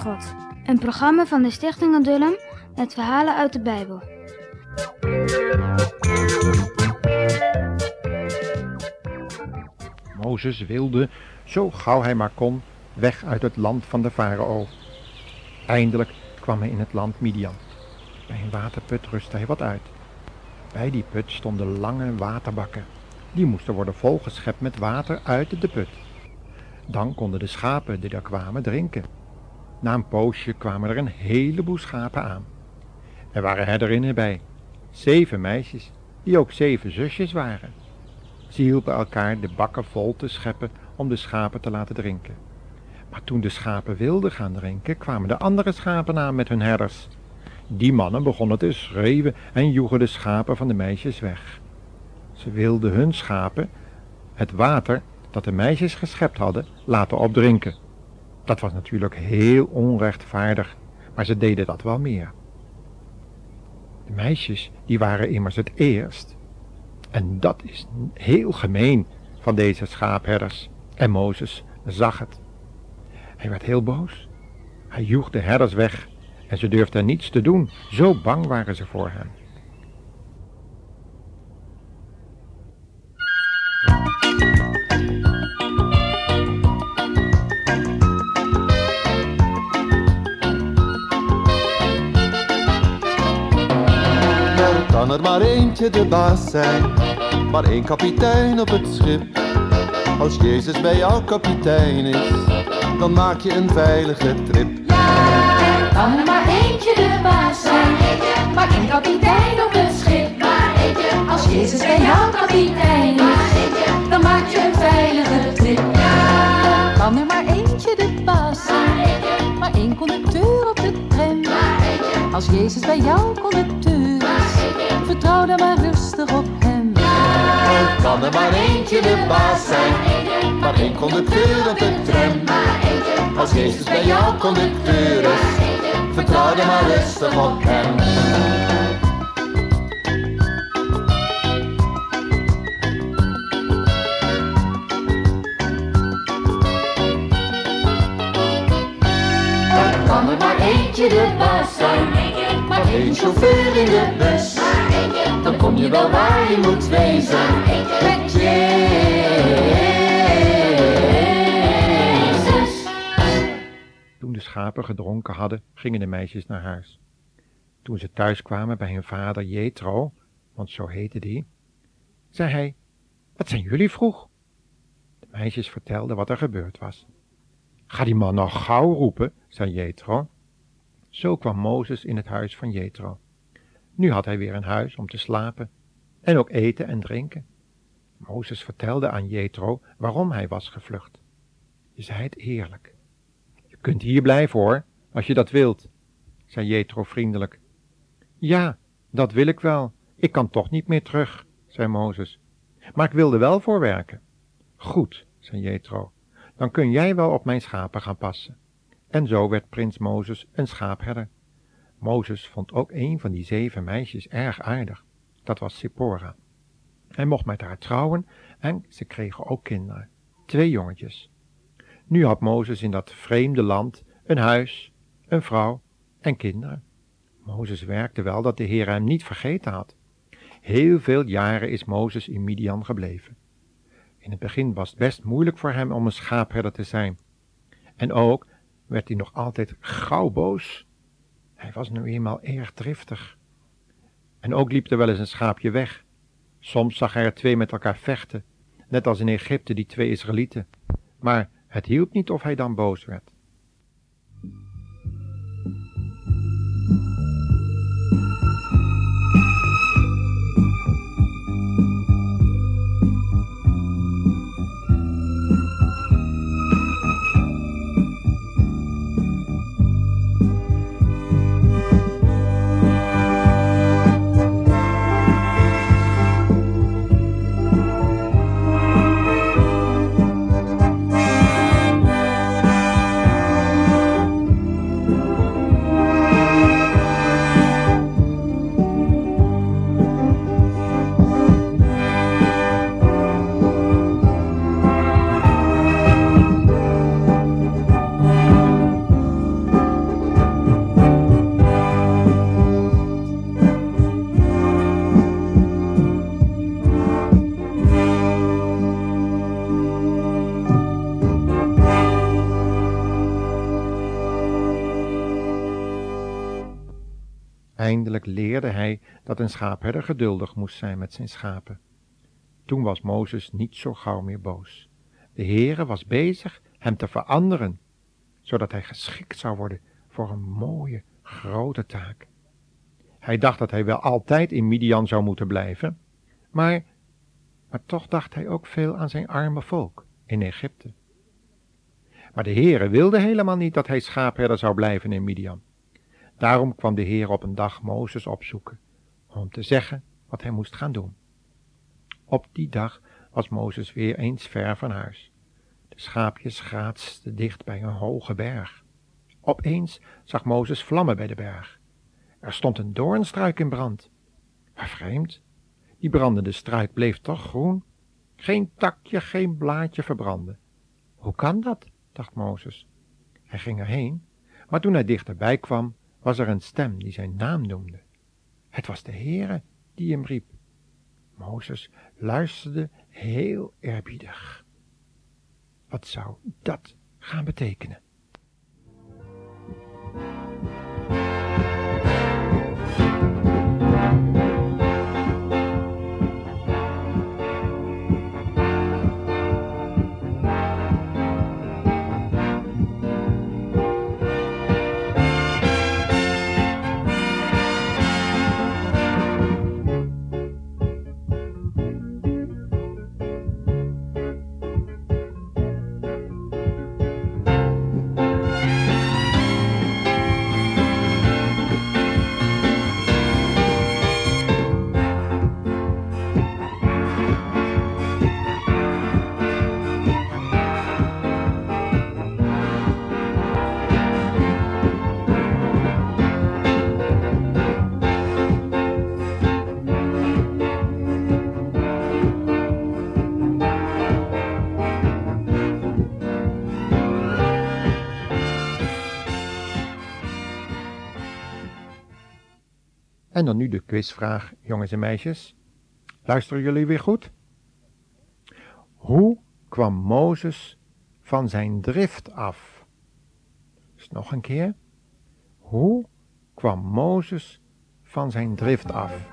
God. Een programma van de Stichting Adullam met verhalen uit de Bijbel. Mozes wilde, zo gauw hij maar kon, weg uit het land van de farao. Eindelijk kwam hij in het land Midian. Bij een waterput rustte hij wat uit. Bij die put stonden lange waterbakken. Die moesten worden volgeschept met water uit de put. Dan konden de schapen die daar kwamen drinken. Na een poosje kwamen er een heleboel schapen aan. Er waren herderinnen bij, zeven meisjes, die ook zeven zusjes waren. Ze hielpen elkaar de bakken vol te scheppen om de schapen te laten drinken. Maar toen de schapen wilden gaan drinken, kwamen de andere schapen aan met hun herders. Die mannen begonnen te schreeuwen en joegen de schapen van de meisjes weg. Ze wilden hun schapen het water dat de meisjes geschept hadden laten opdrinken. Dat was natuurlijk heel onrechtvaardig, maar ze deden dat wel meer. De meisjes, die waren immers het eerst. En dat is heel gemeen van deze schaapherders. En Mozes zag het. Hij werd heel boos. Hij joeg de herders weg en ze durfden niets te doen. Zo bang waren ze voor hem. Maar eentje de baas zijn, maar één kapitein op het schip. Als Jezus bij jou kapitein is, dan maak je een veilige trip. Kan er maar eentje de baas zijn, maar geen kapitein op het schip. Als Jezus bij jou kapitein is, dan maak je een veilige trip. Kan er maar eentje de baas zijn, maar één conducteur op de tram. Als Jezus bij jou conducteur vertrouw dan maar rustig op hem. Er kan er maar eentje de baas zijn, maar één conducteur op de tram. Als Jezus bij jou conducteur is, vertrouw dan maar rustig op hem. Er kan er maar eentje de baas zijn, geen chauffeur in de bus. Dan kom je wel waar je moet wezen, met Jezus. Toen de schapen gedronken hadden, gingen de meisjes naar huis. Toen ze thuis kwamen bij hun vader Jethro, want zo heette die, zei hij, wat zijn jullie vroeg? De meisjes vertelden wat er gebeurd was. Ga die man nog gauw roepen, zei Jethro. Zo kwam Mozes in het huis van Jethro. Nu had hij weer een huis om te slapen en ook eten en drinken. Mozes vertelde aan Jethro waarom hij was gevlucht. Je zei het eerlijk. Je kunt hier blijven hoor, als je dat wilt, zei Jethro vriendelijk. Ja, dat wil ik wel. Ik kan toch niet meer terug, zei Mozes. Maar ik wilde wel voorwerken. Goed, zei Jethro. Dan kun jij wel op mijn schapen gaan passen. En zo werd prins Mozes een schaapherder. Mozes vond ook een van die zeven meisjes erg aardig. Dat was Sippora. Hij mocht met haar trouwen en ze kregen ook kinderen. Twee jongetjes. Nu had Mozes in dat vreemde land een huis, een vrouw en kinderen. Mozes werkte wel dat de Heer hem niet vergeten had. Heel veel jaren is Mozes in Midian gebleven. In het begin was het best moeilijk voor hem om een schaapherder te zijn. En ook werd hij nog altijd gauw boos. Hij was nu eenmaal erg driftig. En ook liep er wel eens een schaapje weg. Soms zag hij er twee met elkaar vechten, net als in Egypte die twee Israëlieten. Maar het hielp niet of hij dan boos werd. Eindelijk leerde hij dat een schaapherder geduldig moest zijn met zijn schapen. Toen was Mozes niet zo gauw meer boos. De Heere was bezig hem te veranderen, zodat hij geschikt zou worden voor een mooie, grote taak. Hij dacht dat hij wel altijd in Midian zou moeten blijven, maar, maar toch dacht hij ook veel aan zijn arme volk in Egypte. Maar de Heere wilde helemaal niet dat hij schaapherder zou blijven in Midian. Daarom kwam de Heer op een dag Mozes opzoeken, om te zeggen wat hij moest gaan doen. Op die dag was Mozes weer eens ver van huis. De schaapjes graatsten dicht bij een hoge berg. Opeens zag Mozes vlammen bij de berg. Er stond een doornstruik in brand. Maar vreemd, die brandende struik bleef toch groen. Geen takje, geen blaadje verbrandde. Hoe kan dat? dacht Mozes. Hij ging erheen, maar toen hij dichterbij kwam, was er een stem die zijn naam noemde. Het was de Heere die hem riep. Mozes luisterde heel eerbiedig. Wat zou dat gaan betekenen? En dan nu de quizvraag, jongens en meisjes. Luisteren jullie weer goed? Hoe kwam Mozes van zijn drift af? Dus nog een keer. Hoe kwam Mozes van zijn drift af?